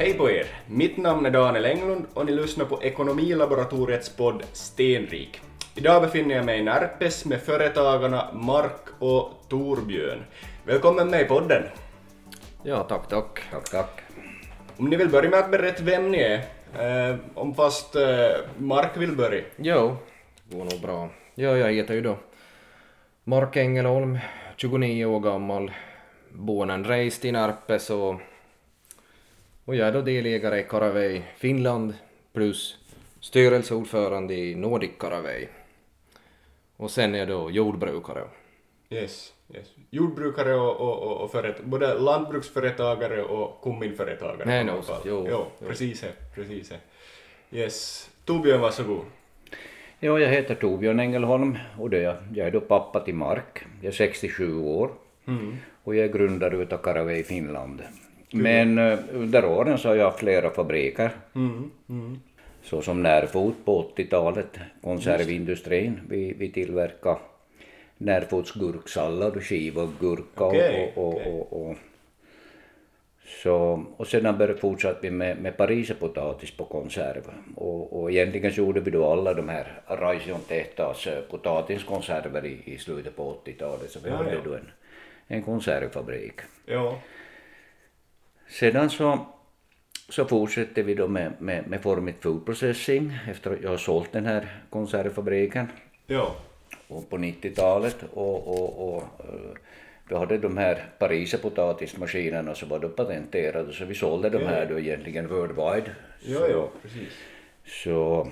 Hej på er! Mitt namn är Daniel Englund och ni lyssnar på Ekonomilaboratoriets podd Stenrik. Idag befinner jag mig i Närpes med företagarna Mark och Torbjörn. Välkommen med i podden! Ja, tack, tack. Tack, tack. Om ni vill börja med att berätta vem ni är, eh, om fast eh, Mark vill börja. Jo, det går nog bra. Ja, jag heter ju då Mark Engelholm, 29 år gammal, born and raised i Närpes och, och jag är då delägare i Caraway Finland plus styrelseordförande i Nordic Caraway. Och sen är jag då jordbrukare. Yes, yes. Jordbrukare och, och, och, och föret- både lantbruksföretagare och kumminföretagare. Nej, no, jo, jo, jo. precis det, precis. Yes. Torbjörn, varsågod. Ja, jag heter Torbjörn Engelholm och det, jag är då pappa till Mark. Jag är 67 år och jag är grundare utav Caraway Finland. Men eh, under åren så har jag haft flera fabriker. Mm, mm. Så som Närfot på 80-talet, konservindustrin. Vi, vi tillverkar närfotsgurksallad och skivad gurka Okej, och, och, okej. och, och, så, och sedan började, fortsatte vi med, med pariserpotatis på konserv. Och, och egentligen så gjorde vi då alla de här Raision Tehtas eh, potatiskonserver i, i slutet på 80-talet. Så vi Ja, hade ja. då en, en konservfabrik. Ja. Sedan så, så fortsätter vi då med, med, med Formit Food Processing efter att jag har sålt den här konservfabriken Ja. och på 90-talet och, och, och eh, vi hade de här pariserpotatismaskinerna som var då patenterade så vi sålde de här då egentligen worldwide. Ja, ja, precis. Så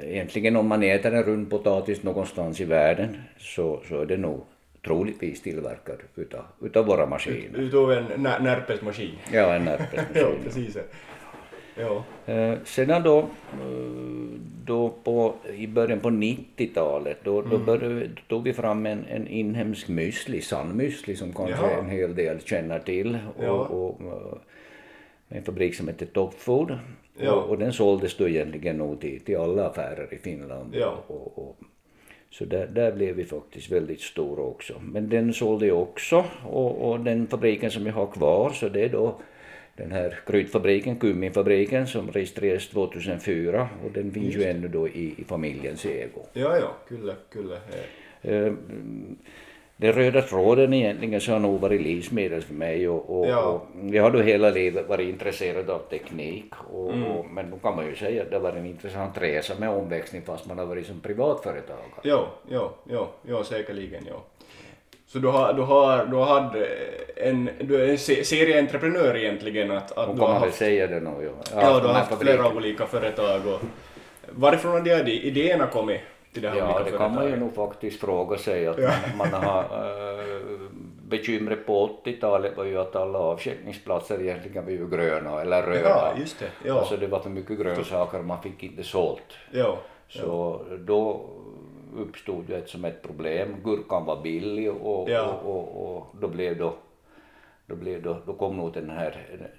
egentligen om man äter en rund potatis någonstans i världen så, så är det nog troligtvis tillverkad utav, utav våra maskiner. Utav en när- närpesmaskin. Ja, en Ja, närpesmaskin. precis det. Ja. Eh, sedan då, eh, då på, i början på 90-talet, då, då, började, vi- då tog vi fram en, en inhemsk müsli, sandmüsli som kanske Jaha. en hel del känner till. Ja. Och, och, eh, en fabrik som heter Top Food. Ja. Och, och den såldes då egentligen nog till, till alla affärer i Finland. Ja. Och, och, så där, där blev vi faktiskt väldigt stora också. Men den sålde jag också och, och den fabriken som jag har kvar så det är då den här kryddfabriken, kumminfabriken som registrerades 2004 och den finns ju ännu då i, i familjens ägo. Ja, ja, kyllä, kyllä. Eh, Den röda tråden egentligen så har nog varit livsmedel för mig och, och, Ja. och jag har då hela livet varit intresserad av teknik och, Mm. och, men då kan man ju säga att det var en intressant resa med omväxling fast man har varit som privatföretagare. Jo, jo, jo, jo, säkerligen, jo. Så du har, du har, du har en, du är en se- serieentreprenör egentligen att, att du har haft, säga det nog. Ja, ja, du har haft flera olika företag och varifrån har de idéerna kommit till de här Ja, det kan man ju nog faktiskt fråga sig att man, man har äh, bekymret på 80-talet var ju att alla avskiljningsplatser egentligen var ju gröna eller röda. Ja, just det, ja. Alltså det var för mycket grönsaker och man fick inte sålt. Jo, Så då uppstod ett som ett problem. Gurkan var billig och, Ja. och, och, och då blev då då, blev då, då kom nog den här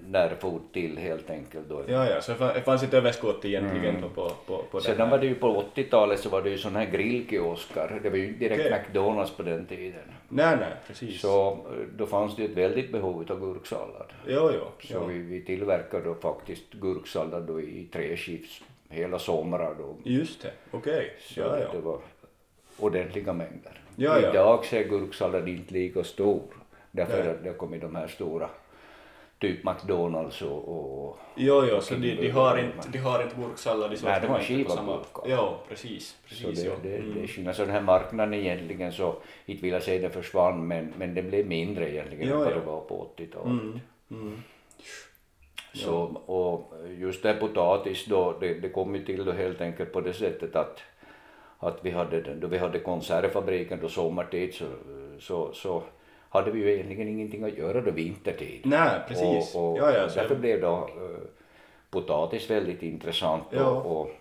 närfot till helt enkelt. Då. ja, ja, så det fann- det fanns ett överskott egentligen då på, på, på Sedan var det ju på 80-talet så var det ju sådana här grillkiosker. Det var ju inte direkt Okej. McDonalds på den tiden. Nej, nej, precis. Så eh, då fanns det ju ett väldigt behov av gurksallad. Jo, jo, Så jo. vi, vi tillverkade då faktiskt gurksallad då i tre skifts hela somrar då. Just det, okej. Så Ja, det ja. var ordentliga mängder. Ja, ja. Idag är gurksallad inte lika stor. Därför Nej. att det har kommit de här stora, typ McDonalds och, och Jo, jo, så de, de, har och inte, de har inte gurksallad i Nej, de har på skivad samma... gurka. Jo, precis, Så precis. det, jo. det, Mm. det är skillnad. Så den här marknaden egentligen så, inte vill jag säga den försvann, men, men den blev mindre egentligen Ja, än vad ja. det var på 80-talet. Mm. Mm. Så, och just det potatis då, det, det kom ju till då helt enkelt på det sättet att, att vi hade, den- då vi hade konservfabriken då sommartid så, så, så hade vi ju egentligen ingenting att göra då vintertid. Nej, precis. Och, och, ja, ja, därför blev då eh, potatis väldigt intressant Ja. och, och,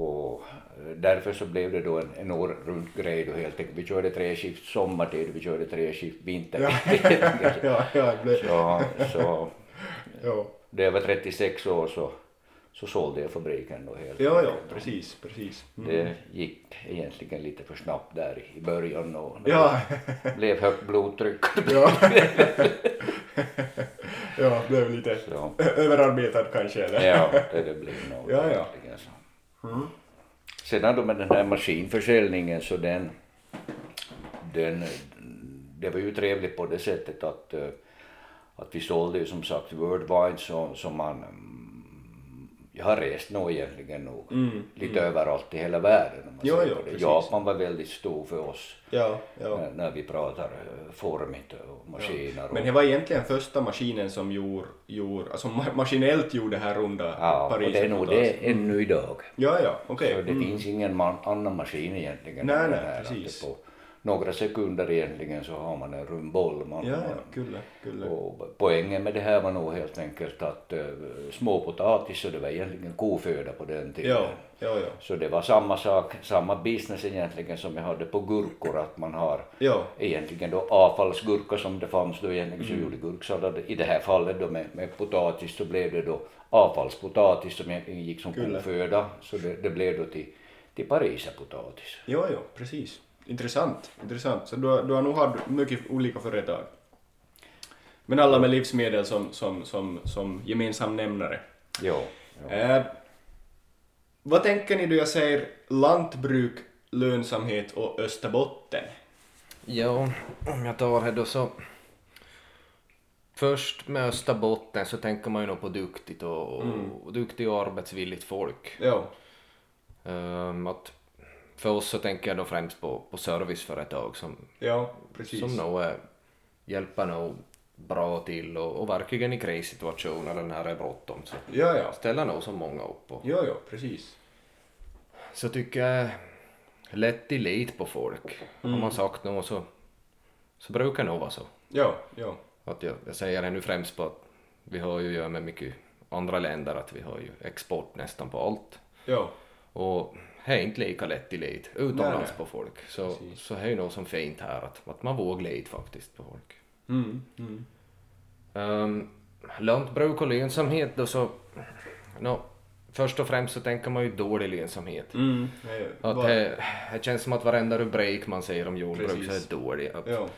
och därför så blev det då en, en år runt grej då helt enkelt. Vi körde tre skift sommartid vi körde tre skift vintertid. ja, ja, det blev... så, så Ja. när jag var 36 år så, så sålde jag fabriken då helt Ja, ja, precis, precis. Mm. Det gick egentligen lite för snabbt där i början och Ja, det blev högt blodtryck. ja. ja, blev lite Så. överarbetad kanske eller? Ja, det, det blir nog Ja, ja. egentligen så. Sedan då med den här maskinförsäljningen så den, den, det var ju trevligt på det sättet att, eh, att vi sålde ju som sagt worldwide så, så man, mm, jag har rest nog egentligen nog lite överallt i hela världen. Om man Jo, säger jo, det. precis. Japan var väldigt stor för oss Ja, ja. när, när vi pratar eh, formigt och maskiner. och- Men det var egentligen första maskinen som gjorde, gjorde alltså ma- maskinellt gjorde det här runda Ja, och Paris det är nog det ännu idag. Ja, ja, okej. Så det finns ingen man, annan maskin egentligen. Nej, nej, precis. På några sekunder egentligen så har man en rundboll. Man, Ja, kyllä, kyllä. och poängen med det här var nog helt enkelt att uh, småpotatis, så det var egentligen koföda på den tiden. Ja, ja, ja. Så det var samma sak, samma business egentligen som jag hade på gurkor, att man har Ja, egentligen då avfallsgurka som det fanns då egentligen så Mm. gjorde gurksallad. I det här fallet då med, med potatis så blev det då avfallspotatis som egentligen gick som Kyllä. koföda. Så det, det blev då till, till pariserpotatis. ja, ja, precis. Intressant, intressant. Så du, har- du har nog haft mycket olika företag. Men alla med livsmedel som, som, som, som gemensam nämnare. Jo. jo. Eh, vad tänker ni då jag säger lantbruk, lönsamhet och Österbotten? Ja, om jag tar det då så. Först med Österbotten så tänker man ju nog på duktigt och, och duktigt och arbetsvilligt folk. Ja, Ehm, att för oss så tänker jag då främst på, på serviceföretag som, ja, precis. som nog är, hjälper nog bra till och, och verkligen i krissituationer eller när det är bråttom så Ja, ja. ställer nog så många upp på. Ja, ja, precis. Så tycker jag lätt tillit på folk. Har man sagt något så, så brukar det nog vara så. Ja, ja. Att jag, jag säger det nu främst på att vi har ju att göra med mycket andra länder, att vi har ju export nästan på allt. Ja, Och det är inte lika lätt till lite utomlands på folk. Så, Precis. så det är ju något som fint här, att, att man vågar lite faktiskt på folk. mm, mm. Um, lantbruk och lönsamhet då så, nå, först och främst så tänker man ju dålig lönsamhet. Mm. Nej, Att bara- det, det känns som att varenda rubrik man säger om jordbruk så är dålig. Att, Ja.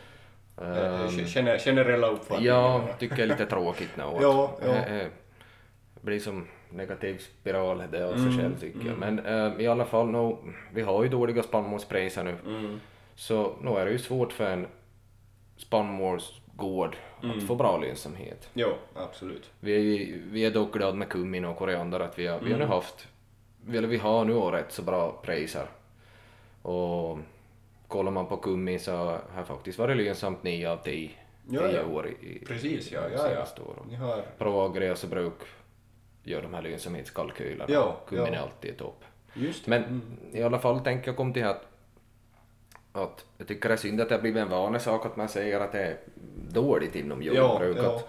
ehm, Eh, Gener, generella uppfattningar. Ja, tycker jag är lite tråkigt nu. Ja, ja. Det, det blir som negativ spiral det av sig Mm, själv tycker jag. Men eh, i alla fall, no, vi har ju dåliga spannmålspriser nu. Mm. Så nu är det ju svårt för en spannmålsgård Mm. att få bra lönsamhet. Jo, absolut. Vi är, vi är dock glada med kummin och koriander att vi har, vi har Mm. nu haft, eller vi har nu rätt så bra priser. Och kollar man på kummin så har faktiskt varit lönsamt 9 av 10, Ja, 10 ja. år i, Precis, ja, ja, ja. åren. Ni har... Proagria så bruk gör de här lönsamhetskalkylerna. Ja, Kummin ja. är alltid topp. Just det. Men i alla fall tänker jag kom till att, att jag tycker det är synd att det har blivit en vanesak att man säger att det är dåligt inom jordbruk. ja. Att,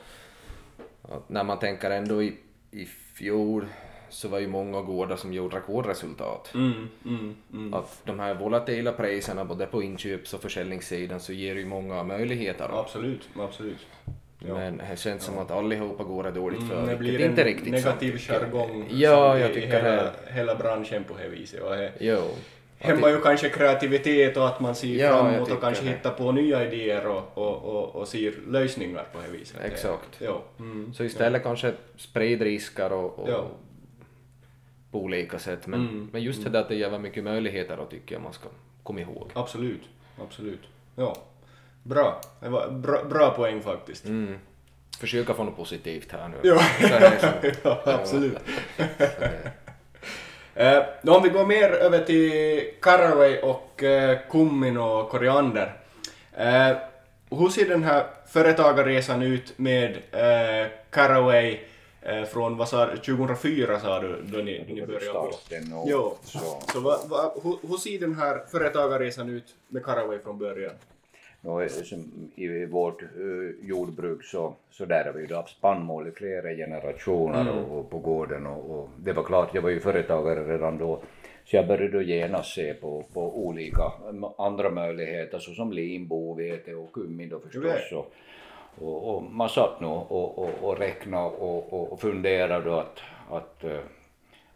att när man tänker ändå i, i fjol så var ju många gårdar som gjorde rekordresultat. Mm, mm, mm. Att de här volatila priserna både på inköps och försäljningssidan så ger ju många möjligheter. Absolut, absolut. Ja. Men det känns som att allihopa går det dåligt för. Mm, det blir inte en riktigt negativ jargong Ja, jag tycker hela, det. hela branschen på det viset. Och det Jo. hämmar ju kanske kreativitet och att man ser Ja, framåt och kanske det. hittar på nya idéer och, och, och, och ser lösningar på det viset. Exakt. Ja. Mm. Så istället kanske sprid risker och, och Ja. på olika sätt. Men, Mm, men just det där att det ger mycket möjligheter och tycker jag man ska komma ihåg. Absolut, absolut. Ja. Bra. Det var bra, bra poäng faktiskt. Mm. Försöka få något positivt här nu. Ja. Ja, absolut. Eh, då om vi går mer över till caraway och eh, kummin och koriander. Eh, hur ser den här företagarresan ut med eh, caraway eh, från vad sa, du, 2004 sa du då ni, då ni började på? Jo. så. Så vad, vad, hur, hur ser den här företagarresan ut med caraway från början? Och som I vårt eh, jordbruk så, så där har vi ju haft spannmål i flera generationer och, och på gården och, och det var klart, jag var ju företagare redan då så jag började då genast se på, på olika andra möjligheter såsom linbo, vete och kummin då förstås. Och, och, och man satt nog och, och, och räknade och, och, och funderade då att, att eh,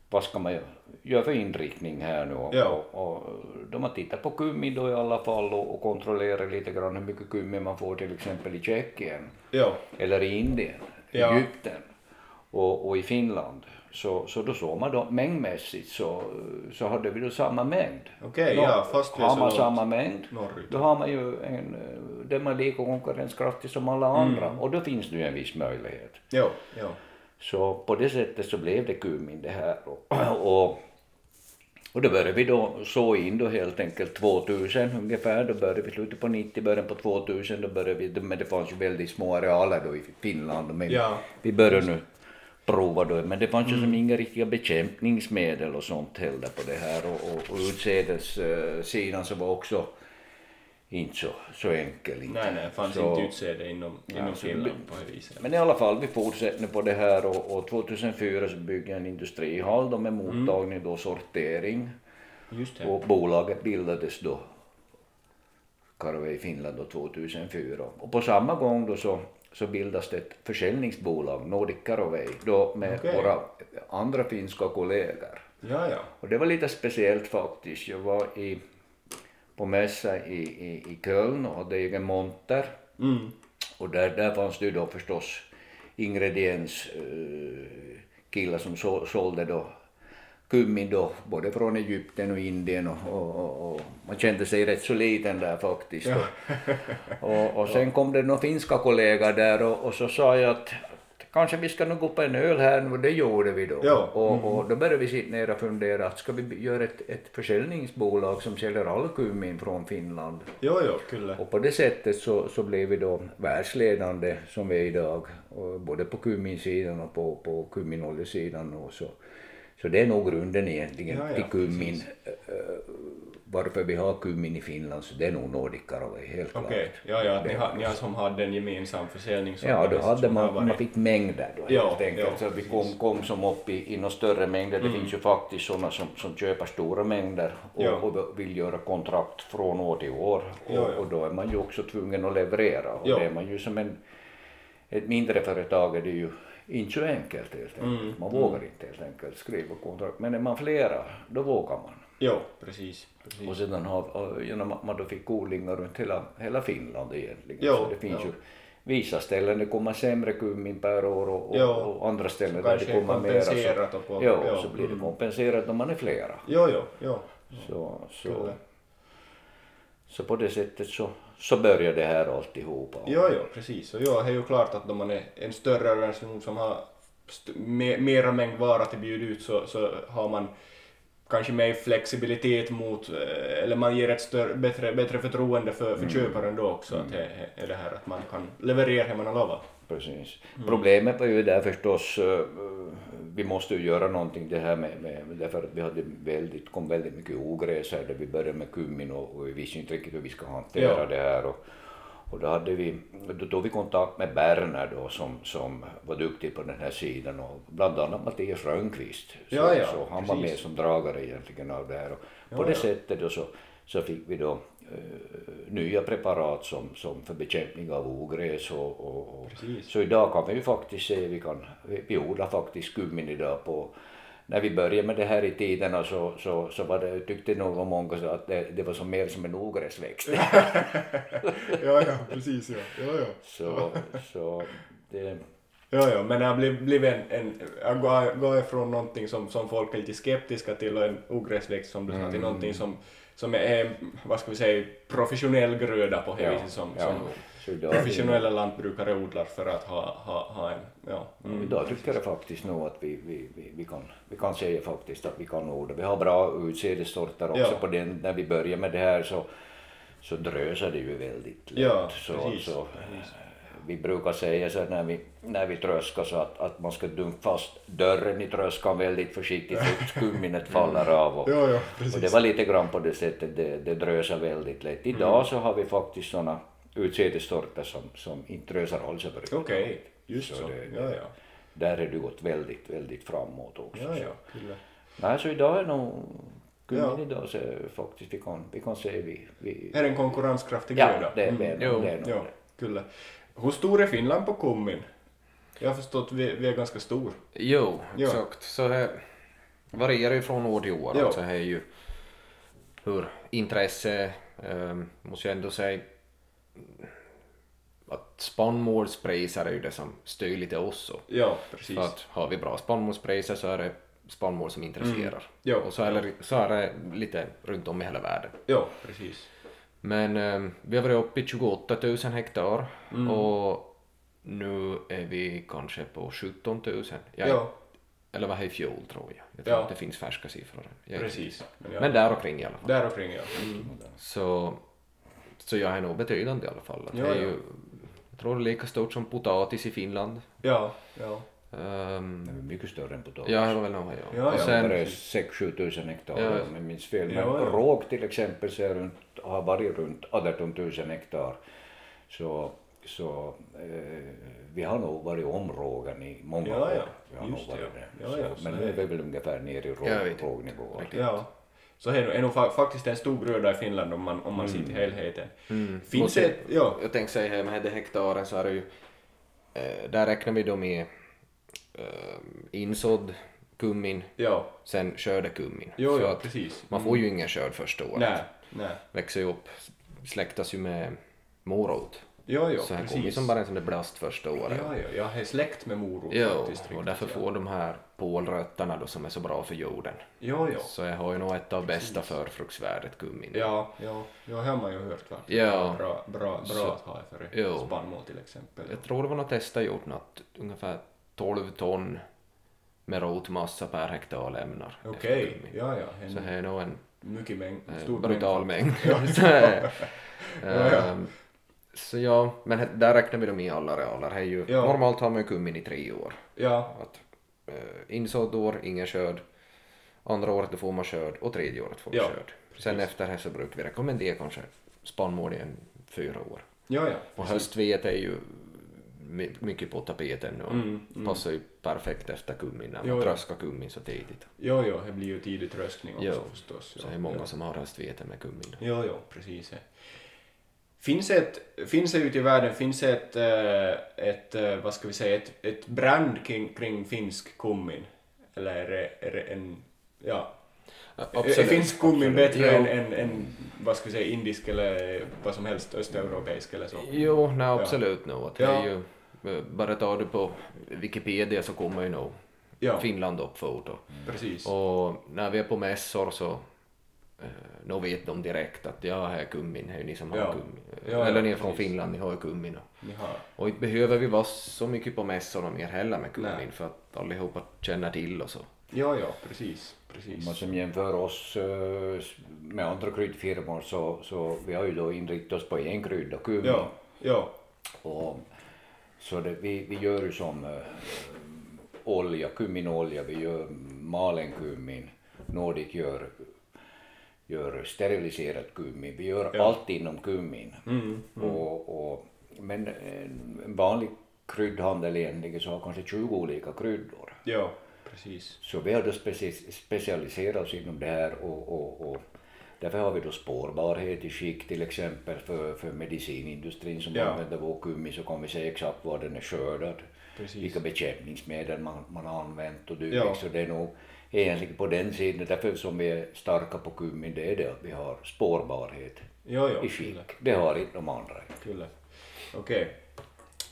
vad ska man göra för inriktning här nu? Och, Ja. och, och då man tittar på kummin då i alla fall och, och kontrollerar lite grann hur mycket kummin man får till exempel i Tjeckien Ja. eller i Indien. Ja. Egypten och, och i Finland. Så, så då såg man då mängdmässigt så, så hade vi då samma mängd. Okej, Nå, ja, fast vi har man samma mängd norrut. då har man ju en, eh, där man är lika konkurrenskraftig som alla andra och då finns det ju en viss möjlighet. Jo, jo. Så på det sättet så blev det Kumin det här. Och, och, då började vi då så in då helt enkelt 2000 ungefär, då började vi slutet på 90, början på 2000, då började vi, men det fanns ju väldigt små arealer då i Finland, men Ja. vi började nu prova då, men det fanns ju som inga riktiga bekämpningsmedel och sånt heller på det här. Och, och, och utsädessidan så var också inte så, så enkel. Inte. Nej, nej, det fanns Så- inte utsäde inom, inom så Finland på det viset. men i alla fall, vi fortsätter nu på det här och, och 2004 så byggde jag en industrihall då med mottagning och sortering. Just det. Och bolaget bildades då, Karve i Finland då 2004. Och på samma gång då så, så bildas det ett försäljningsbolag, Nordic Caraway, då med Okej. våra andra finska kollegor. Ja, ja. Och det var lite speciellt faktiskt. Jag var i, på mässa i, i, i Köln och hade egen monter. Mm. Och där, där fanns det ju då förstås ingrediens eh, som så, sålde då kummin då, både från Egypten och Indien och, och, och, och man kände sig rätt så liten där faktiskt. Och, och, och sen kom det några finska kollegor där och så sa jag att kanske vi ska nog gå på en öl här och det gjorde vi då. Ja. Och, och då började vi sitta ner och fundera att ska vi göra ett, ett försäljningsbolag som säljer all kummin från Finland. Jo, jo, kyllä. Och på det sättet så, så blev vi då världsledande som vi är idag, och både på kumminsidan och på, på kumminoljesidan. Och så. så det är nog grunden egentligen Ja, ja, till kummin. eh, varför vi har kummin i Finland, så det är nog Nordic Caraway, helt Okej, klart. ja, ja, ni, har, ni har som hade en gemensam Ja, försäljningsorganisation. då hade man, varit- man fick mängder då Ja, helt enkelt. ja, så vi kom, kom som upp i, i några större mängder. Det finns ju faktiskt sådana som, som köper stora mängder och, Ja. och vill göra kontrakt från år till år. Och, Ja, ja. och då är man ju också tvungen att leverera. Och Ja. det är man ju som en, ett mindre företag är det ju inte så enkelt helt enkelt. Mm, Man vågar inte helt enkelt skriva kontrakt. Men är man flera, då vågar man. Jo, precis. precis. Och sedan har, genom att man då fick odlingar runt hela, hela Finland egentligen. Jo, så det finns jo. ju vissa ställen det kommer sämre kummin per år och, och, Jo. och andra ställen där det kommer mera. Så, på- jo, jo, så blir det mm. kompenserat om man är flera. Jo, jo, jo. Så, så, Kyllä. så på det sättet så, så börjar det här alltihopa. Jo, jo, precis. Och ja, det är ju klart att om man är en större organisation som har mera mängd vara att bjuda ut så, så har man kanske mer flexibilitet mot, eh, eller man ger ett större, bättre, bättre förtroende för, för köparen då också, att det det är det här att man kan leverera det man har lovat. Precis. Mm. Problemet var ju där förstås, eh, vi måste ju göra någonting det här med, med därför att vi hade väldigt, kom väldigt mycket ogräs här där vi började med kummin och, och vi visste inte riktigt hur vi ska hantera Ja. det här. Och, och då hade vi, då tog vi kontakt med Berner då som, som var duktig på den här sidan och bland annat Mattias Rönnqvist. Så, Ja, ja, så han var precis. med som dragare egentligen av det här. Och Ja, på det sättet då så, så fick vi då eh, nya preparat som, som för bekämpning av ogräs och, och, och så idag kan vi ju faktiskt se, vi, kan, vi, vi odlar faktiskt kummin idag på när vi började med det här i tiderna så, så, så var det, tyckte nog många så att det, det var som mer som en ogräsväxt. ja, ja, precis, ja. ja, ja. så, så det, Ja, ja, men det har blivit, en, en jag går, går ifrån någonting som, som folk är lite skeptiska till och en ogräsväxt som du sa till någonting som, som är, vad ska vi säga, professionell gröda på det Ja, viset som, ja. som Professionella lantbrukare odlar för att ha, ha, ha en, ja. Mm. Idag tycker jag faktiskt nog att vi, vi, vi, vi, kan, vi kan säga faktiskt att vi kan odla. Vi har bra utsädessorter också Ja. på den. När vi börjar med det här så, så drösar det ju väldigt lätt. Ja, så, precis, så, precis. Vi brukar säga så när vi, när vi tröskar så att, att man ska dunka fast dörren i tröskan väldigt försiktigt så skumminet faller av. Och, Ja, ja, och det var lite grann på det sättet, det, det drösar väldigt lätt. Idag Mm. så har vi faktiskt sådana utsädessorter som, som inte drösar alls överhuvudtaget. Okej, just Så så. det- Ja, ja. Där har du gått väldigt, väldigt framåt också. Ja, ja. Nej, så idag är nog kummin Ja. idag så faktiskt vi kan, vi kan se vi, vi Är en konkurrenskraftig ja, gröda? det, är- Mm. Jo. det är nog Ja, det. kyllä. Hur stor är Finland på kummin? Jag har förstått att vi, vi är ganska stor. Jo, Ja. exakt. Så det varierar ju från år till år. Ja. Alltså det är ju hur intresse, um, måste jag ändå säga, att spannmålspriser är ju det som styr lite oss. Ja, precis. För att har vi bra spannmålspriser så är det spannmål som intresserar. Ja, och så är, det, så är det lite runt om i hela världen. Ja, precis. Men eh, vi har varit uppe i 28 000 hektar och nu är vi kanske på 17 000. Jag, Ja, Eller vad är i fjol tror jag. Jag tror Ja. att det finns färska siffror. Jag precis. Men, ja. Men där omkring i alla fall. Där omkring ja. Mm. Så, så jag är nog betydande i alla fall. Ja, det är ja. ju, jag tror det är lika stort som potatis i Finland. Ja, ja. Um, Det är mycket större än potatis. ja, det var väl nog ja. Ja, och ja, sen, det är 6-7 tusen hektar Ja. om jag minns fel. Men Ja, ja. råg till exempel så runt, har varit runt 18 000 hektar. Så, så eh, vi har nog varit om rågen i många Ja, ja. år. Vi har Just nog varit ja. det. Ja, ja, så, så men det nu är- vi väl ungefär nere i råg, Jag vet inte. rågnivå. Riktigt. Ja. Så är är nog fa- faktiskt en stor gröda i Finland om man, om man ser till helheten. Finns Måste- det... Ja, Jag tänkte säga här med de hektaren så är det ju, eh, där räknar vi då med eh, insådd kummin, ja. sen skördekummin. Jo, ja, precis. Man får ju ingen skörd första året. Nej, nej. Växer ju upp, släktas ju med morot. Jo, jo, så här kommer ju precis. som bara en sån där blast första året. Ja, ja, jag är släkt med morot Jo, faktiskt. och riktigt, därför ja. får de här pålrötterna då som är så bra för jorden. Jo, jo. Så jag har ju nog ett av bästa förfruktsvärdet kummin. Ja, ja, ja, har man ju hört faktiskt. Ja. Bra, bra, Så- bra att ha för Jo. spannmål till exempel. Jag tror det var något testa gjort något, ungefär 12 ton med rotmassa per hektar lämnar. Okej, kummin. ja, ja. En Så här är nog en mycket mängd, eh, stor brutal mängd. mängd. så, Ja, ja. ehm, så ja, men där räknar vi dem i alla arealer. Här är ju, Ja. Normalt har man ju kummin i tre år. Ja, Att, eh, insådd år, ingen skörd. Andra året då får man skörd och tredje året får man Ja, skörd. Sen efter det så brukar vi rekommendera kanske spannmål i en fyra år. ja, ja. Och höstvete är ju my- mycket på tapeten och Mm, passar ju perfekt efter kummin när Jo, man ja. tröskar kummin så tidigt. Jo, jo, det blir ju tidig tröskning också Jo, förstås. Så ja, det är många ja. som har höstvete med kummin. Jo, jo, precis. Ja. Finns ett, finns det ute i världen, finns det ett, eh, ett eh, vad ska vi säga, ett, ett brand kring, kring finsk kummin? Eller är det, är det en, ja, är finsk kummin bättre än, än, än, vad ska vi säga, indisk eller vad som helst östeuropeisk eller så? Jo, nej, absolut nog. Att det Ja. ju, eh, bara tar du på Wikipedia så kommer ju nog Ja, Finland upp. Och, precis. och när vi är på mässor så då vet de direkt att ja, här är kummin, här är ni som har Ja. kummin. Ja, Eller ni är från precis. Finland, ni har kummin. Och, och inte behöver vi vara så mycket på mässorna mer heller med kummin Nej. för att allihopa känner till och så. ja, ja, precis, Om precis. man som jämför oss eh, med andra kryddfirmor så, så vi har ju då inriktat oss på en krydda, kummin. Ja, ja, Och, så det, vi, vi gör ju som eh, olja, kumminolja, vi gör malen kummin, Nordic gör, gör steriliserat kummin, vi gör Ja. allt inom kummin. mm, Och, och, men en en vanlig kryddhandel egentligen så har kanske 20 olika kryddor. ja, precis. Så vi har då speci- specialiserat oss inom det här och, och, och därför har vi då spårbarhet i skick till exempel för, för medicinindustrin som Ja. använder vår kummin så kan vi se exakt var den är skördad, Precis. vilka bekämpningsmedel man, man har använt och dylikt. Ja. Så det är nog egentligen på den sidan, därför som vi är starka på kummin, det är det att vi har spårbarhet Jo, jo, i skick. Det har inte de andra. Kyllä. Okej.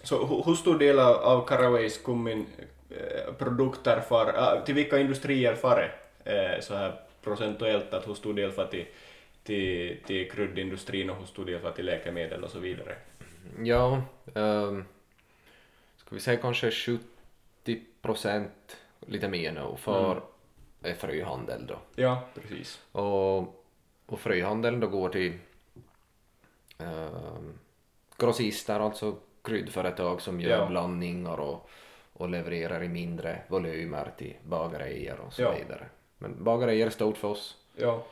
Så hu- hur stor del av, av Caraways kummin eh, produkter far, ah, till vilka industrier far det eh, så här procentuellt, att hur stor del far till, till, till kryddindustrin och hur stor del far till läkemedel och så vidare? Ja, um, ska vi säga kanske 70 procent, lite mer nu, för är fröhandel då. Ja, precis. Och, och fröhandeln då går till um, grossister, alltså kryddföretag som gör Ja. blandningar och, och levererar i mindre volymer till bagerier och så Ja. vidare. Men bagerier är stort för oss. Ja,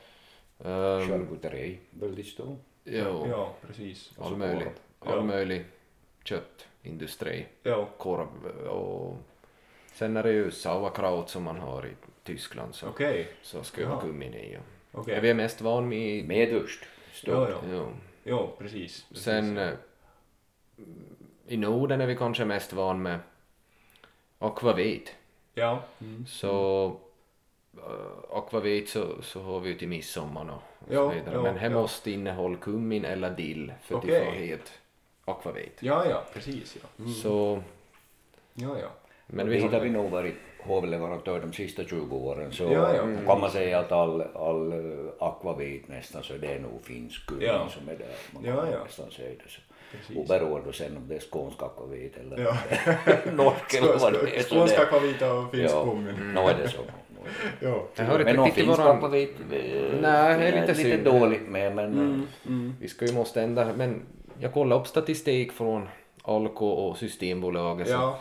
Um, Charkuterier, väldigt stor. jo, ja precis. Och all möjlig, all Ja. möjlig köttindustri. Ja, korv och sen är det ju sauerkraut som man har i Tyskland så, okej. så ska jag ha kummin i. Och Okej. Vi är mest van med Medvurst, stort. Ja, ja. jo. Jo, precis. precis. Sen eh, i Norden är vi kanske mest van med akvavit. Ja. Mm. Så uh, akvavit så, så har vi ju till midsommar och, och Ja, så vidare. ja, Men här ja. måste innehålla kummin eller dill för Okej. att få het akvavit. Ja, ja, precis ja. Mm. Så, Ja, ja. Men vi har har, vi nog varit huvudleverantör de sista 20 åren så Ja, ja. kan man säga att all, all akvavit nästan så det är nog finsk gummi Ja. som är där. Man Ja, kan ja. nästan säga det så. Precis. Oberoende sen om det är skånsk akvavit eller Ja. norsk eller vad det är. så Skånska det- akvavita och finsk Ja, gummi. nå är det så. Det. Ja. Men inte någon finsk varann. akvavit Nej, det är lite lite dåligt med men Mm, mm. Vi ska ju måste ändra, men jag kollade upp statistik från Alko och Systembolaget. så Ja,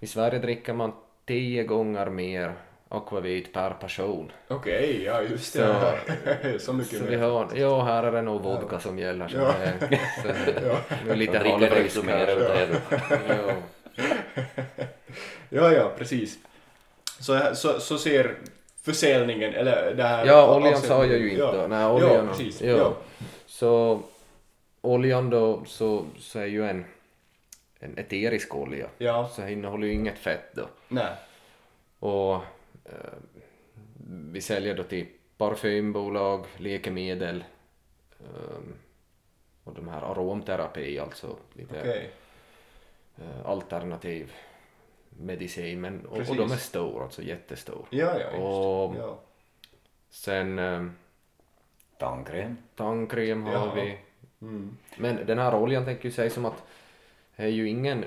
I Sverige dricker man tio gånger mer akvavit per person. okej, ja just det. Så, så mycket Så mer. vi har, ja här är det nog vodka som gäller. Så Ja. det, så är lite halvrisk desto mer här. Ja. Ja, ja, precis. Så, så, så ser försäljningen, eller det här... Ja, oljan sa jag ju inte. Ja, Nej, oljan, ja precis. Ja. Ja. Så oljan då så, så är ju en, en eterisk olja. Ja, Så innehåller ju inget fett då. nej. Och eh, vi säljer då till parfymbolag, läkemedel ehm, och de här aromterapi, alltså lite Okej. eh, alternativ medicin. Men, och, och de är stora, alltså jättestora. Ja, ja, Och-. Ja. Sen eh, Tandkräm. tandkräm har Ja. vi. Mm. Men den här oljan tänker ju säga som att det är ju ingen,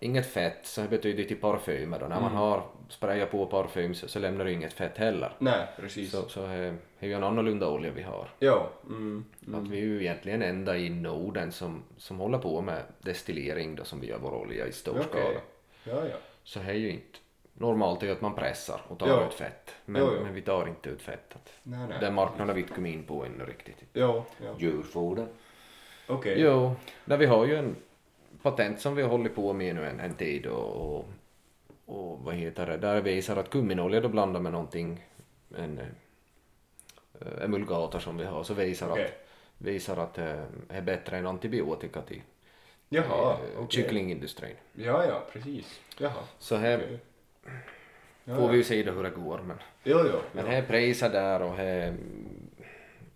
inget fett så det betyder till parfymer då. När man Mm. har sprayat på parfym så, så lämnar det inget fett heller. Nej, precis. Så, så är är ju en annorlunda olja vi har. Ja. Mm. Att vi är ju egentligen enda i Norden som, som håller på med destillering då som vi gör vår olja i stor Okej. skala. Ja, ja. Så det är ju inte normalt är ju att man pressar och tar Ja. ut fett. Men, Jo, jo. men vi tar inte ut fett. Att Nej, nej. Den marknaden har vi inte kommit in på ännu riktigt. Ja, ja. Djurfoder. Okej. Jo, där vi har ju en patent som vi har hållit på med nu en, en tid och, och, och vad heter det, där visar att kumminolja då blandar med någonting, en eh, emulgator som vi har, så visar Okej. att, visar att det är bättre än antibiotika till Jaha, eh, okej. kycklingindustrin. Ja, ja, precis. Jaha. Så här Okej. Ja, får vi ju se då hur det går. Men, Jo, jo. men ja. här är priser där och här,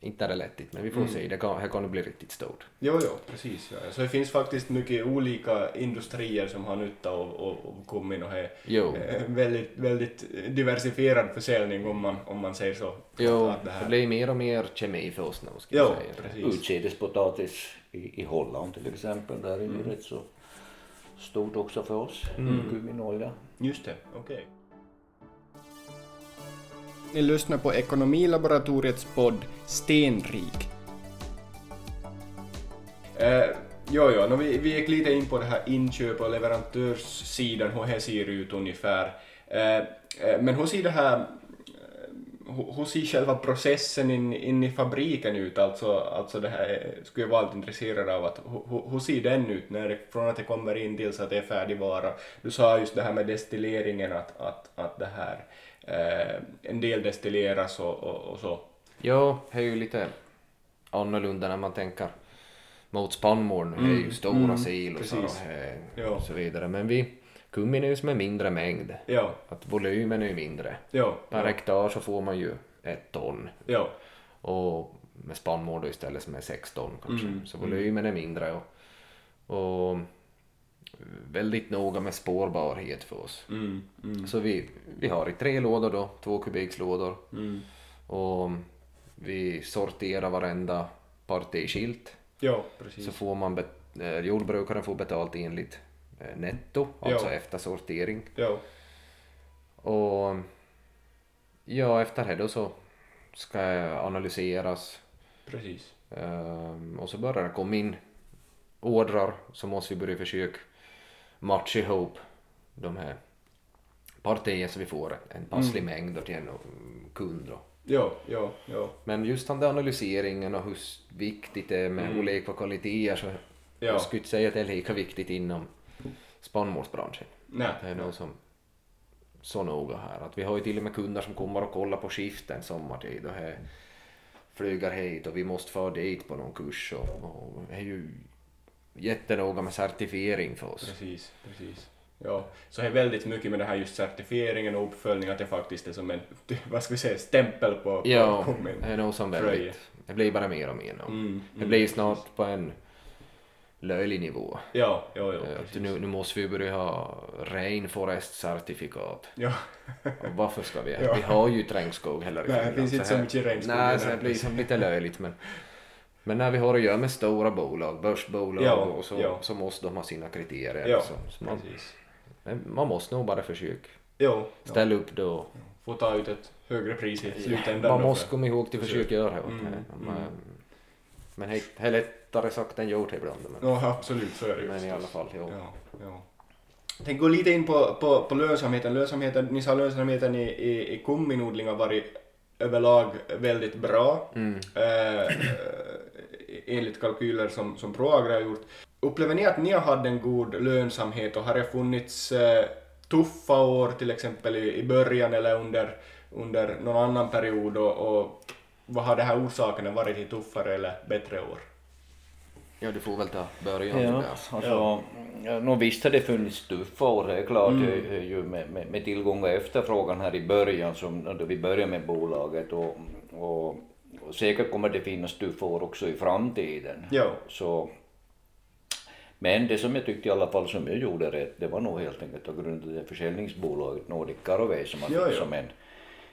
inte är det lättigt men vi får Mm. se, det kan, här kan det bli riktigt stort. Jo, jo, precis. Ja. Så det finns faktiskt mycket olika industrier som har nytta av, av, av kummin och är Jo. eh, väldigt, väldigt diversifierad försäljning om man, om man säger så. Jo, Att det det blir mer och mer kemi för oss nu ska Jo, säga. precis. Utsädespotatis i, i Holland till exempel. Där är det Mm. rätt så stort också för oss. Mm. Kumminolja. Just det, okej. Ni lyssnar på Ekonomilaboratoriets podd Stenrik. Eh, jo, jo, no, vi, vi gick lite in på det här inköp och leverantörssidan, hur det ser ut ungefär. Eh, eh, men hur ser det här eh, hur- ser själva processen in, in i fabriken ut? Alltså, alltså det här eh, skulle jag vara lite intresserad av. Att, hur- hur, hur ser den ut när det, från att det kommer in tills att det är färdigvara? Du sa just det här med destilleringen, att, att, att det här, eh, en del destilleras och, och, och så. Jo, det är ju lite annorlunda när man tänker mot spannmål nu. Det är ju stora mm, silosar och, Ja. och så vidare. Men vi, kummin är ju som en mindre mängd. Ja, Att volymen är ju mindre. ja, Per ja, hektar så får man ju ett ton. ja, Och med spannmål då istället som är 6 ton kanske. Mm, Så volymen är mindre och, och väldigt noga med spårbarhet för oss. mm, mm, Så vi, vi har i tre lådor då, två kubikslådor. mm. Och vi sorterar varenda parti skilt. ja, precis. Så får man bet- eh, jordbrukaren får betalt enligt eh, netto, alltså Ja. efter sortering. Ja, Och ja, efter det då så ska jag analyseras precis. ehm, och så börjar det komma in ordrar så måste vi börja försöka matcha ihop de här partierna så vi får en passlig Mm. mängd till en kund då. Ja, ja, ja, Men just den där analyseringen och hur viktigt det är med Mm. olika kvaliteter så ja. jag skulle inte säga att det är lika viktigt inom spannmålsbranschen. Nej, Det är nog som så noga här att vi har ju till och med kunder som kommer och kollar på skiften sommartid och här flyger hit och vi måste få dit på någon kurs och, och är ju jättenoga med certifiering för oss. Precis, precis. Ja, så det är väldigt mycket med det här just certifieringen och uppföljning att det faktiskt är som en, vad ska vi säga, stämpel på, på Ja, det är nog som väldigt, det blir bara mer och mer nu. Mm, Det mm, blir snart på en löjlig nivå. Ja, jo, jo. Eh, att nu, nu måste vi börja ha rainforest-certifikat. Ja. Och varför ska vi? Ja. Vi har ju trängskog heller i Nej, det Finland, finns inte så här- mycket regnskog Nej, så det blir som lite löjligt men men när vi har att göra med stora bolag, börsbolag Ja, och så, ja. så måste de ha sina kriterier. Ja, så, så man, man måste nog bara försöka ja. ställa upp då. Få ta ut ett högre pris i slutändan. Man måste för- komma ihåg till att försök. försöka göra det. Mm, Men, men det är lättare sagt än gjort ibland. Men, Ja, absolut, så är det men i alla fall, jo. Ja, tänker gå lite in på, på, på lönsamheten. lönsamheten. Ni sa lönsamheten i, i, i kumminodling har varit överlag väldigt bra. Mm. Eh, enligt kalkyler som, som Proagra har gjort. Upplever ni att ni har haft en god lönsamhet och har det funnits eh, tuffa år till exempel i, i början eller under, under någon annan period och, och vad har det här orsakerna varit till tuffare eller bättre år? Ja, du får väl ta början. Ja, där. alltså, ja. nog visst har det funnits tuffa år, det är klart, Mm. ju, med, med, med tillgång och efterfrågan här i början, som, då vi började med bolaget. Och, och säkert kommer det finnas år också i framtiden. Ja. Så, men det som jag tyckte i alla fall som jag gjorde rätt, det var nog helt enkelt att grunda det försäljningsbolaget Nordic Caraway som man Ja, fick som en,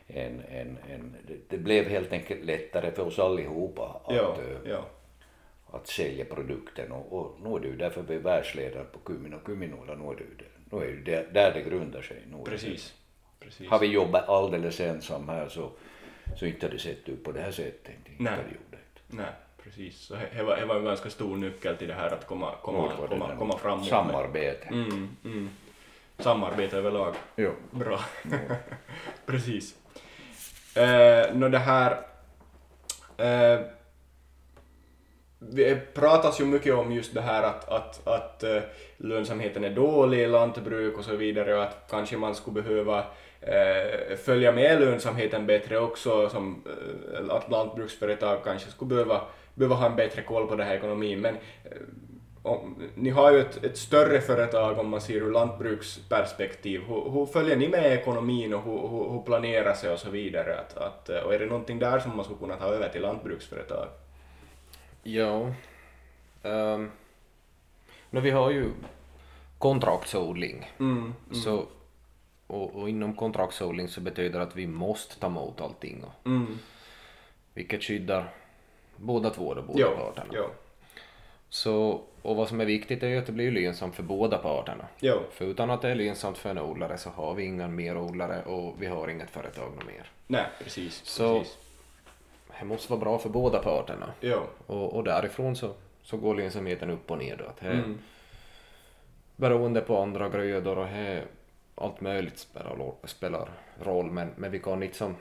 en, en, en det, blev helt enkelt lättare för oss allihopa att, Ja, eh, ja. att sälja produkten och, och nu är det ju därför vi är världsledare på kummin och kumminodlar, nu är det ju det, nu är det där, det grundar sig. Nu Precis. Precis. Har vi jobbat alldeles ensam här så, så inte hade sett ut på det här sättet. Inte Nej. hade det gjort det. Nej, precis. Så det- var, det var en ganska stor nyckel till det här att komma, komma, komma, den komma framåt. Samarbete. Mm, mm. Samarbete överlag. Jo. Bra. Precis. Eh, nå det här... Eh, det pratas ju mycket om just det här att, att, att eh, lönsamheten är dålig i lantbruk och så vidare och att kanske man skulle behöva eh, följa med lönsamheten bättre också, som eh, att lantbruksföretag kanske skulle behöva, behöva ha en bättre koll på den här ekonomin. Men eh, om, ni har ju ett, ett större företag om man ser ur lantbruksperspektiv. Hur, hur följer ni med ekonomin och hur, hur, hur planerar sig och så vidare? Att, att, eh, och är det någonting där som man skulle kunna ta över till lantbruksföretag? Ja. Um, men vi har ju kontraktsodling. Mm, Så, och, och inom kontraktsodling så betyder det att vi måste ta emot allting. Och, mm. vilket skyddar båda två, då, båda Jo, parterna. jo, Så, och vad som är viktigt är ju att det blir lönsamt för båda parterna. jo, För utan att det är lönsamt för en odlare så har vi ingen mer odlare och vi har inget företag mer. nej precis. Så- precis. Det måste vara bra för båda parterna. Jo, Och, och därifrån så, så går lönsamheten upp och ner. Då. Att det är mm. beroende på andra grödor och här, allt möjligt spelar, spelar roll men, men vi kan inte som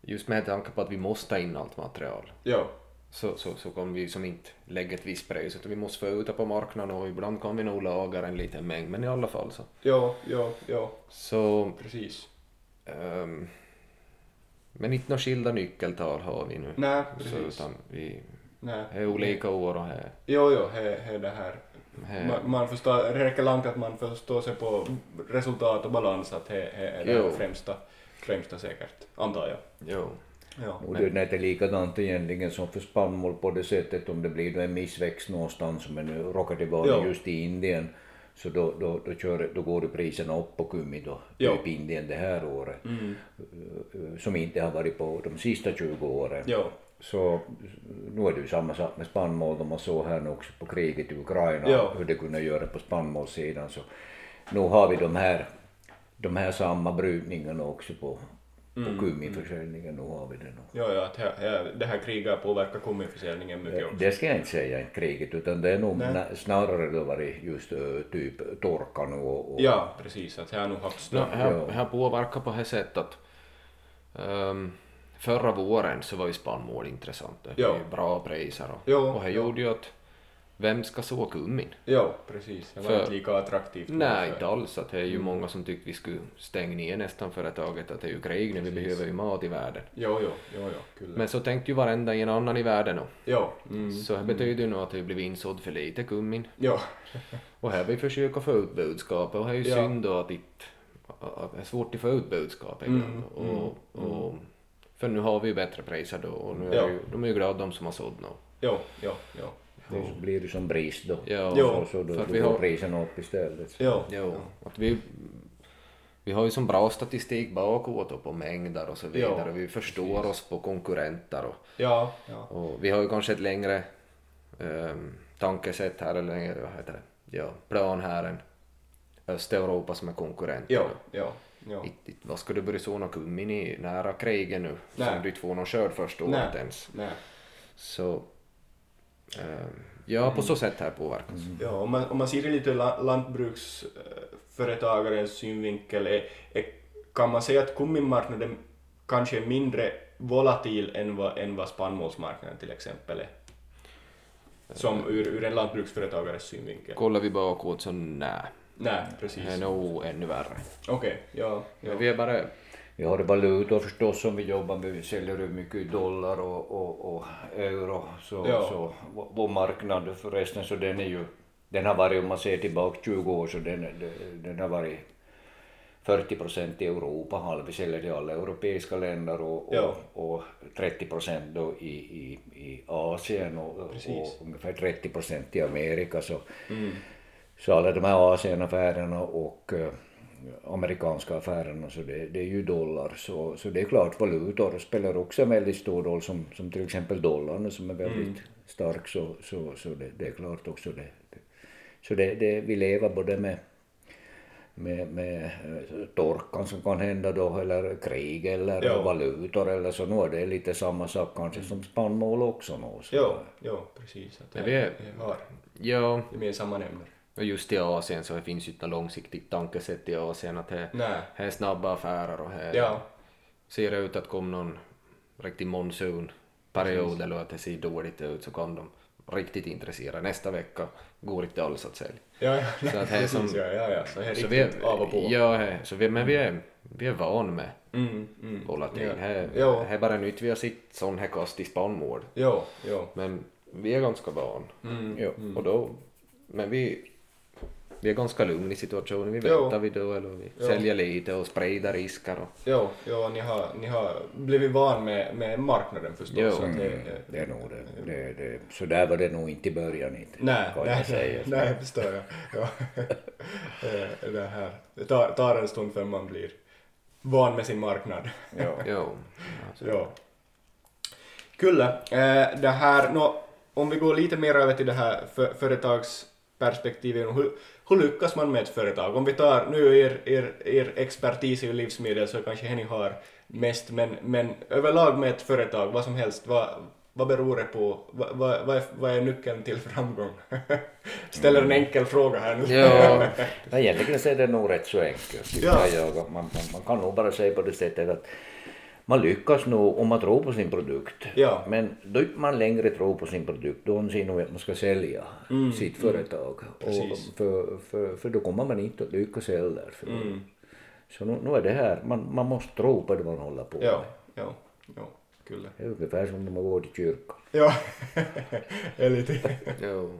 just med tanke på att vi måste ta in allt material jo, så, så, så kan vi som inte lägga ett visst pris utan vi måste få ut det på marknaden och ibland kan vi nog lagra en liten mängd men i alla fall så. jo, jo, jo, så precis. ehm, men inte några skilda nyckeltal har vi nu. Nej, Så, precis. utan vi Nej. är olika år och här, Jo, jo, det är det här. Man, man förstår, det räcker långt att man förstår sig på resultat och balans, att det är det främsta, främsta säkert, antar jag. jo. Ja. Och det är likadant egentligen som för spannmål på det sättet om det blir en missväxt någonstans som nu råkar det vara Ja. just i Indien så då, då, då, kör, då går det priserna upp på kummi då, Ja. typ Indien det här året Mm. eh, som inte har varit på de sista 20 åren. Jo, Så nu är det ju samma sak med spannmål, de man såg här nu också på kriget i Ukraina, Ja. hur det kunde göra på spannmålssidan. Så nu har vi de här, de här samma brytningarna också på, på Mm, kummiförsäljningen, nu har vi det nu. jo, ja, att här, här, det här kriget påverkar kummiförsäljningen mycket också. Det ska jag inte säga, inte kriget, utan det är nog Nej. snarare då varit just typ torkan och, och Ja, precis, att här har nog haft No, större... här, Ja. här påverkar på det sättet att ehm, förra våren så var ju spannmål intressant. Det Ja. ju bra priser och, Ja, och det ja. gjorde ju att vem ska så kummin? Jo, precis. Det var För- inte lika attraktivt. Nej, inte alls. Att det är ju Mm. många som tyckte vi skulle stänga ner nästan företaget. Att det är ju krig nu, vi behöver ju mat i världen. Jo, jo, jo, jo. Men så tänkte ju varenda en annan i världen och, Jo, mm. Så det betyder ju nog att det blivit insådd för lite kummin. Jo, Och här vi försöker få ut budskapet och det är ju Ja. synd då att, att det är svårt att få ut budskapet ibland. Mm, och, och, för nu har vi ju bättre priser då och nu är Ja. ju, de är ju glada de som har sådd nu. jo, jo, jo. Det blir ju som brist då. Ja, så, så då, för att då vi går har- priserna upp istället. Jo. Jo, att vi, vi har ju som bra statistik bakåt och på mängder och så vidare. Ja, vi förstår oss på konkurrenter och, Ja, ja. och vi har ju kanske ett längre um, tankesätt här, eller längre, vad heter det, ja, plan här än Östeuropa som är konkurrent. Ja, ja. Ja. It, it, vad ska du börja såna kummin i nära kriget nu? Nej. Som du inte får någon skörd första Nej. året ens. Nej. Så ehm, ja, på så sätt här påverkas. Ja, om man, om man ser det lite ur la- lantbruksföretagarens synvinkel, är, är, kan man säga att kumminmarknaden kanske är mindre volatil än vad, än vad spannmålsmarknaden till exempel är? Som ur, ur en lantbruksföretagares synvinkel. Kollar vi bakåt så nej, Nej, det precis. är nog ännu värre. Okej, ja. ja. Men vi är bara Vi har valutor förstås som vi jobbar med. Vi säljer mycket i dollar och, och, och euro. Så, Ja. så vår- marknad förresten så den är ju, den har varit om man ser tillbaka 20 år så den, den, har varit 40 procent i Europa, har vi säljer till alla europeiska länder och, och, Ja. och 30 procent då i, i, i Asien och, och ungefär 30 procent i Amerika. Så, Mm. Så alla de här Asienaffärerna och eh, amerikanska affärerna så det, det är ju dollar så, så det är klart valutor spelar också en väldigt stor roll som, som till exempel dollarn som är väldigt stark så, så, så det, det är klart också det. det. Så det, det, vi lever både med med, med eh, torkan som kan hända då eller krig eller Ja. valutor eller så nu är det lite samma sak kanske som spannmål också nå. Så. Jo, jo, precis. Att Ja, det, vi är- det har Ja, gemensamma nämnare. Och just i Asien så det finns ju inte något långsiktigt tankesätt i Asien att det, är snabba affärer och det Ja, ser det ut att komma någon riktig monsunperiod eller att det ser dåligt ut så kan de riktigt intressera. Nästa vecka går inte alls att sälja. ja, ja. Så att det är precis, som- ja, ja, ja. Så det är Så vi av och på. Ja, he- så vi, men vi är, vi är van med Mm, mm. volatil. Ja. Det Jo. är bara nytt vi har sett sån här kast i spannmål. Jo, jo. Men vi är ganska van. Mm. Jo. Och då, men vi, vi är ganska lugna i situationen. Vi Jo. väntar vi då eller vi Jo. säljer lite och sprider risker. Och, Jo, jo ni, har, ni har blivit van med, med marknaden förstås. Jo. så Mm, det, det är nog det. det, det. Så där var det nog inte i början inte. Nej, kan nej, jag säga. nej, nej, förstår jag. Ja. Eh, det, här. det tar, tar en stund förrän man blir van med sin marknad. Ja. jo. Ja. Kulle, eh, det här, nå, om vi går lite mer över till det här för, företagsperspektivet, hur, hur lyckas man med ett företag? Om vi tar nu er, er, er expertis i livsmedel så kanske ni har mest, men, men överlag med ett företag, vad som helst, vad, vad beror det på? Vad, vad, vad, är, vad är nyckeln till framgång? Ställer en enkel fråga här nu. Ja, egentligen är det nog rätt så enkelt. Ja. Jag. Man, man, man kan nog bara säga på det sättet att man lyckas nog om man tror på sin produkt. Ja. Men då inte man längre tror på sin produkt, då ser nog att man ska sälja sitt företag. Och Mm, Precis. för, för, för då kommer man inte att lyckas heller. För, Mm. Så nu, nu är det här, man, man måste tro på det man håller på Ja, med. ja, ja, Kulle. Det är ungefär som när man går till kyrkan. Ja, är lite jo.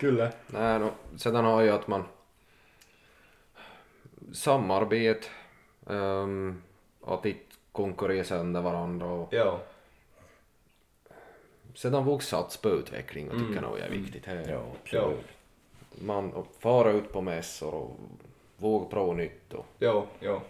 Kulle. Nej, no, sedan har jag att man samarbete, um, att inte konkurrera sönder varandra och Ja, sedan våga satsa på utveckling och tycker nog är viktigt. Det är- Ja, absolut. Man och fara ut på mässor och våga prova nytt och ja, ja.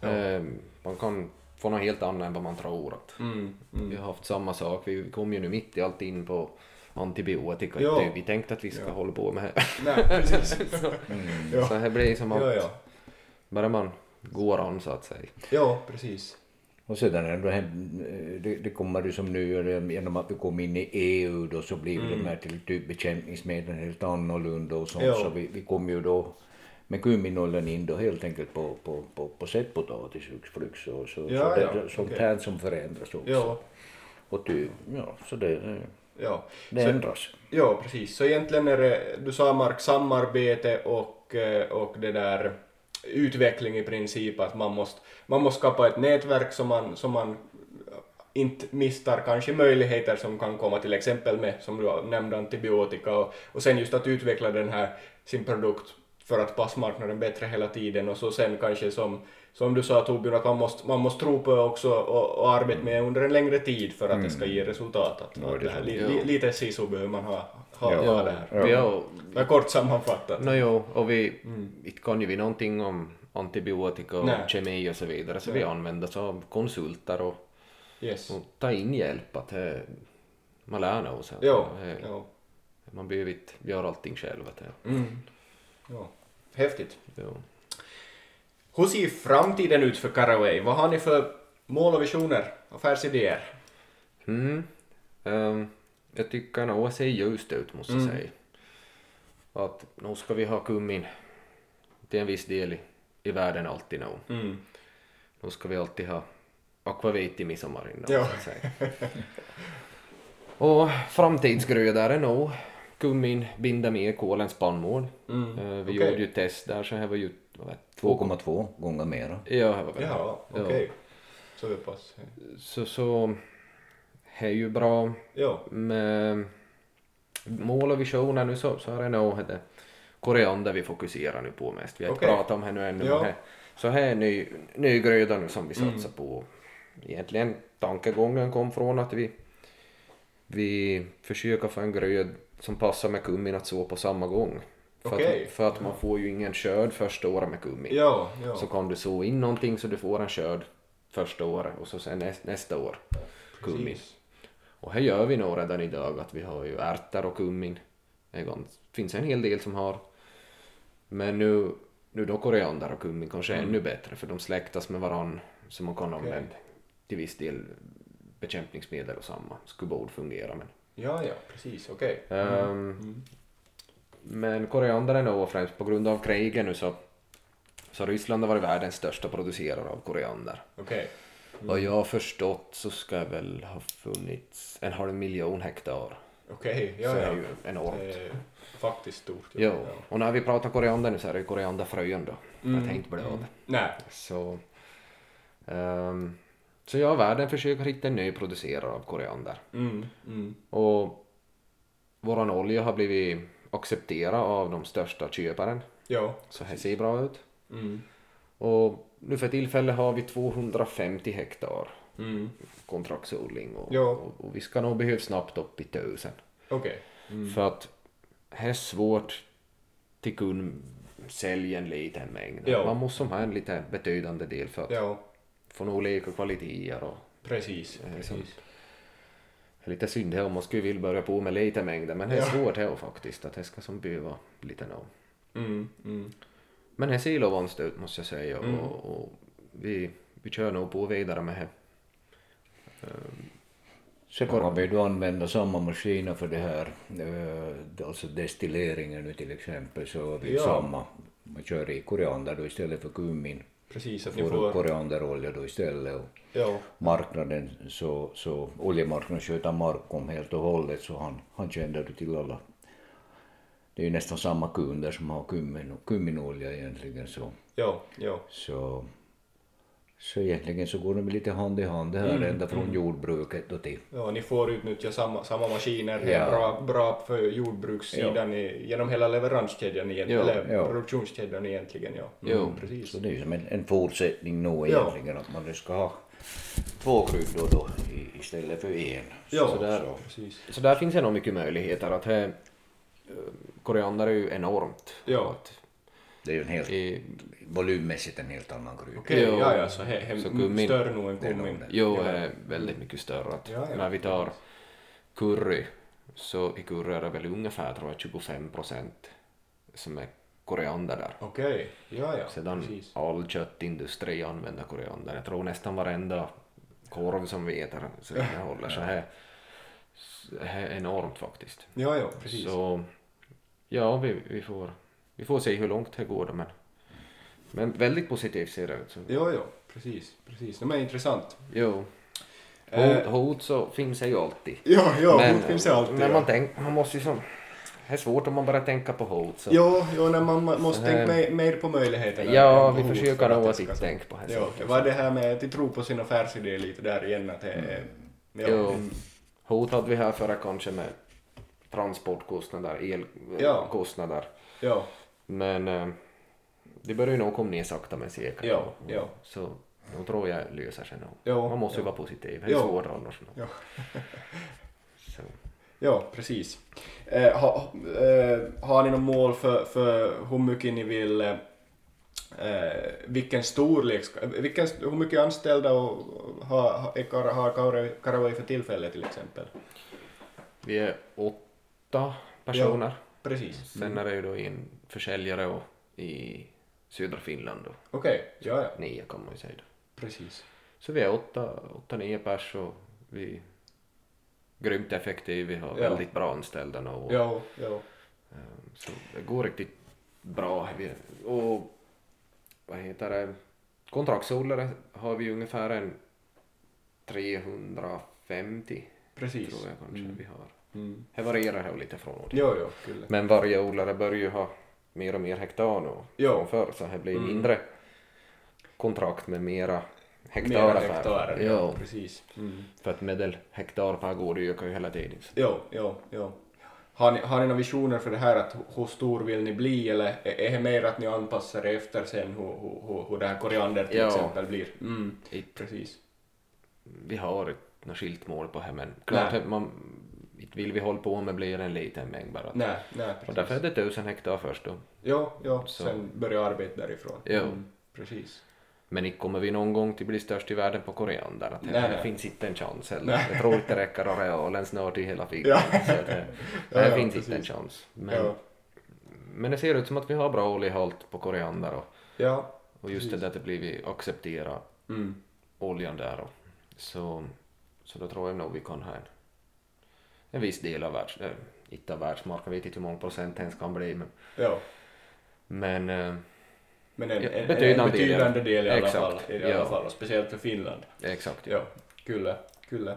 ehm, man kan få något helt annat än vad man tror att. Mm, mm. Vi har haft samma sak, vi kom ju nu mitt i allt in på antibiotika. Ja. Det- Vi tänkte att vi ska hålla på med det. Nej, precis. Ja. Så här blir som att Ja, ja. bara man går an så att säga. Ja, precis. Och sedan är det, det, det kommer ju som nu genom att vi kom in i EU då så blir de här till typ bekämpningsmedlen helt annorlunda och sånt Mm. Ja. så vi, vi kom ju då med kumminoljan in då helt enkelt på, på, på, på sättpotatis hux så, så, Ja, så det ja, sånt okej. här som förändras också. Ja, Och ty, ja, så det, ja. det Så- ändras. Ja, precis. Så egentligen är det, du sa Mark, samarbete och, eh, och det där utveckling i princip, att man måste, man måste skapa ett nätverk som man, som man äh, inte missar kanske möjligheter som kan komma till exempel med, som du nämnde, antibiotika och, och sen just att utveckla den här, sin produkt för att passmarknaden bättre hela tiden och så sen kanske som, som du sa Torbjörn att man måste, man måste tro på också och, och arbeta med under en längre tid för att det ska ge resultat. Att, Ja, att det här, är li, li, lite siso behöver man ha, ha, Ja. ha det här. Ja. Är kort sammanfattat. no, jo, och vi inte kan ju vi någonting om antibiotika och Nej. kemi och så vidare så Nej. vi använder oss av konsulter och, Yes. och ta in hjälp att det, man lär nog det, jo. man behöver inte göra allting själv. Att det, Mm. Jo. Häftigt. jo. Hur ser framtiden ut för Caraway? Vad har ni för mål och visioner, affärsidéer? Mm. Ehm, jag tycker nog att det ser ljust ut måste jag säga. Att nu ska vi ha kummin till en viss del i, i världen alltid nu. Mm. Nu ska vi alltid ha akvavit i midsommar innan, Ja. så att säga. Och framtidsgrödor är nog kummin binda med kol än spannmål. Mm. Eh, vi Okej. gjorde ju test där så här var ju 2,2 gånger mera. Ja, det var väl Ja, bra. okej. Så pass. Så, så det är ju bra Ja. med mål och visioner nu så, så är det nog det koriander vi fokuserar nu på mest. Vi har inte Okej. pratat om det nu ännu Ja. men det, så här är ny, ny gröda nu som vi satsar Mm. på. Egentligen tankegången kom från att vi, vi försöker få en gröd som passar med kummin att så på samma gång. För Okej. att, för att man får ju ingen skörd första året med kummin. Ja, ja. Så kan du så in någonting så du får en skörd första året och så sen näst, nästa år kummin. Precis. Och här gör vi nog redan idag att vi har ju ärtor och kummin. Det finns en hel del som har. Men nu, nu då koriander och kummin kanske ännu bättre för de släktas med varann så man kan använda till viss del bekämpningsmedel och samma. Skulle borde fungera men. Ja, ja, precis. Okej. Ehm, Men koriander är nog främst på grund av kriget nu så så Ryssland har varit världens största producerare av koriander. Okej. Vad jag har förstått så ska det väl ha funnits en halv miljon hektar. Okej, ja, så ja. är ju enormt. Det är faktiskt stort. Jo, och när vi pratar koriander nu så är det ju korianderfrön då. Jag tänkte det. Mm. Nej. Så, ehm, så ja, världen försöker hitta en ny producerare av koriander. Mm. Mm. Och våran olja har blivit accepterad av de största köparen. Ja. Så här ser bra ut. Mm. Och nu för tillfället har vi 250 hektar Mm. kontraktsodling och, Ja. och, och vi ska nog behöva snabbt upp i tusen. Okej. För att det är svårt till kund sälja en liten mängd. Ja. Man måste ha en lite betydande del för att Ja, få nog olika kvaliteter och precis. Är precis. Är lite synd här om man skulle vilja börja på med lite mängder men det är Ja. svårt här faktiskt att det ska som behöva lite nog. Mm. Mm. Men det ser lovande ut måste jag säga Mm. och, och vi, vi kör nog på vidare med det. Sen kan vi då använda samma maskiner för det här, eh, alltså destilleringen nu till exempel, så har vi Ja. samma. Man kör i koriander då istället för kummin. Precis, att ni Får korianderolja då istället. Och Ja. marknaden, så, så oljemarknaden sköter Markom helt och hållet så han, han kände till alla. Det är ju nästan samma kunder som har kummin, kumminolja egentligen så. Ja, ja. Så, så egentligen så går de lite hand i hand det här Mm, ända från jordbruket då till Ja, ni får utnyttja samma, samma maskiner. Det är Ja. bra, bra för jordbrukssidan i, genom hela leveranskedjan egentligen, Ja, eller ja. produktionskedjan egentligen. Ja. Jo. precis. Så det är som en, en fortsättning Ja. egentligen att man ska ha två kryddor då i- istället för en. Ja, så, där. så. precis. Så där finns det nog mycket möjligheter att här, eh, koriander är ju enormt. Ja. Att Det är ju en helt, i, volymmässigt en helt annan krydda. Okej, Jo. ja, ja, så he, he, Så kummin- större nog än Det kummin. det. jo, Ja. är väldigt mycket större. Att Ja, ja. När vi tar curry så i curry är det väl ungefär tror jag 25 procent som är koriander där. Okej, ja, ja, Sedan precis. all köttindustri använder koriander. Jag tror nästan varenda korv som vi äter så innehåller så här, så här är enormt faktiskt. Ja, ja, precis. Så ja, vi, vi, får, vi får se hur långt det går då, men, men väldigt positivt ser det ut. Så, Ja, ja, precis, precis. Det är intressant. jo. Eh. Hot, hot så finns det ju alltid. Ja, ja, men, hot finns det alltid. Men ja. man, tänk, man måste ju som, det är svårt om man bara tänker på hot. Så. Jo, jo nej, man måste tänka mer, mer på möjligheterna. Ja, vi försöker nog att inte tänka på det. Ja, det var det här med att tro på sin affärsidé lite där igen att det är... Ja, Jo. mm, Hot hade vi här förra kanske med transportkostnader, Ja. elkostnader. ja, Men eh, det börjar ju nog komma ner sakta men säkert. Ja, Och- ja. Så jag tror jag löser sig nog. Ja, Man måste ju ja. vara positiv. Det är Ja. svårt annars. Ja. Så. Ja, precis. Eh, ha, eh, har ni något mål för, för hur mycket ni vill, eh, eh, vilken storlek, vilken, hur mycket anställda och, har, har, har Karawai för tillfället till exempel? Vi är åtta personer. Precis. Sen är det ju då en försäljare och i södra Finland då. Okej, ja, ja, Nio kan man ju säga. Då. precis. Så vi är åtta, åtta nio pers och vi är grymt effektiva. Vi har Ja. väldigt bra anställda nu. Och, Ja, ja. ehm, Så det går riktigt bra. Och vad heter det? Kontraktsodlare har vi ungefär en 350 Precis. tror jag kanske Mm. vi har. Mm. Det varierar här lite från år till Jo, jo, kyllä. Men varje odlare börjar ju ha mer och mer hektar nu Ja. från förr så det blir Mm. mindre kontrakt med mera hektar. Mera hektar, ja, Ja, precis. Mm. för att medelhektar per gård ökar ju hela tiden. Så. Jo, jo, jo. Har ni, har ni några visioner för det här att hu- hur stor vill ni bli eller är är det mer att ni anpassar er efter sen hur, hur, hur, hur det här koriander till Ja. exempel blir? Mm. It, Precis. vi har ett något skilt mål på det men klart Nej. man inte vill vi hålla på med blir en liten mängd bara. Nej, nej, Och precis. därför är det tusen hektar först då. Jo, jo, Så. sen börjar arbetet därifrån. Jo. Mm. Precis. Men inte kommer vi någon gång till bli störst i världen på koriander. Att det Nej, det nej. finns inte en chans. Eller, Nej. jag tror inte det räcker arealen snart i hela fickan. Ja. Så att det, Ja, det ja, finns inte en precis. chans. Men, Ja. men det ser ut som att vi har bra oljehalt på koriander och, Ja. och just det Precis. där att det blir vi acceptera Mm. oljan där. Och, så, så då tror jag nog vi kan ha en, en viss del av världs... Äh, inte av världsmarknaden, vet inte hur många procent den kan bli. Men, Ja. men eh, Men en, en, en betydande betydande del. del i alla Exakt, fall. I alla ja. fall och speciellt för Finland. exakt. Ja, kyllä, kyllä.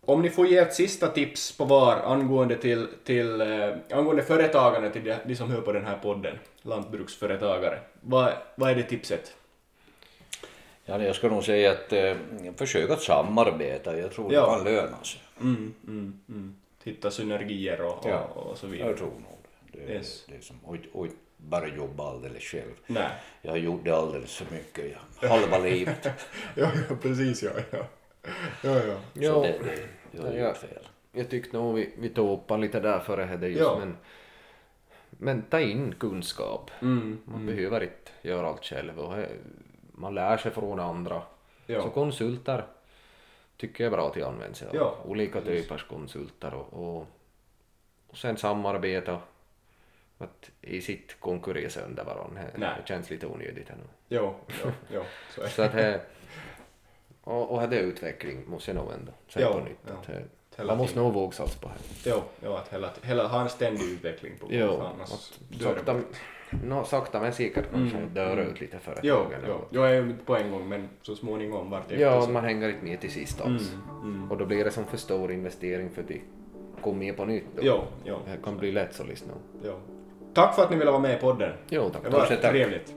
Om ni får ge ett sista tips på var angående, till, till, eh, angående företagande till de, de som hör på den här podden, lantbruksföretagare, vad, vad är det tipset? Ja, jag ska nog säga att eh, försök att samarbeta, jag tror Ja. det kan löna sig. Mm, mm, mm. Hitta synergier och, Ja. och, och så vidare. Jag tror nog det. Det, Yes. det är som, och, och bara jobba alldeles själv. Nej. Jag har gjort det alldeles för mycket, ja. halva livet. Ja, ja, precis, ja, ja. Ja, ja. Så Ja. det, det, jag Ja. fel. Jag tyckte nog vi, vi tog upp lite där före det just, Ja. men, men ta in kunskap. Mm, Man behöver inte göra allt själv och eh, man lär sig från andra. Ja. Så konsulter tycker jag är bra att använda sig av. Ja, Olika precis. typers konsulter och, och, och sen samarbeta. Att i sitt konkurrera sönder varandra. Det- känns lite onödigt här nu. Jo, jo, jo, så är det. Så att det, och, och det är utveckling måste jag nog ändå säga på nytt. ja. Att Hela man måste nog våga satsa på det. Jo, jo, att hela, hela, ha en ständig utveckling på gång, Jo, annars att sakta. No, sakta men säkert kanske Mm, dör mm. ut lite Jo, företagen. jo, jo, jag är ju på en gång men så småningom vartefter Ja, så. man hänger inte med till sist alls. Mm, mm. Och då blir det som för stor investering för att komma med på nytt. Då. Jo, jo, Det kan bli lätt så lyssna. jo. Tack för att ni ville vara med i podden. Jo, tack. Det var tack. trevligt.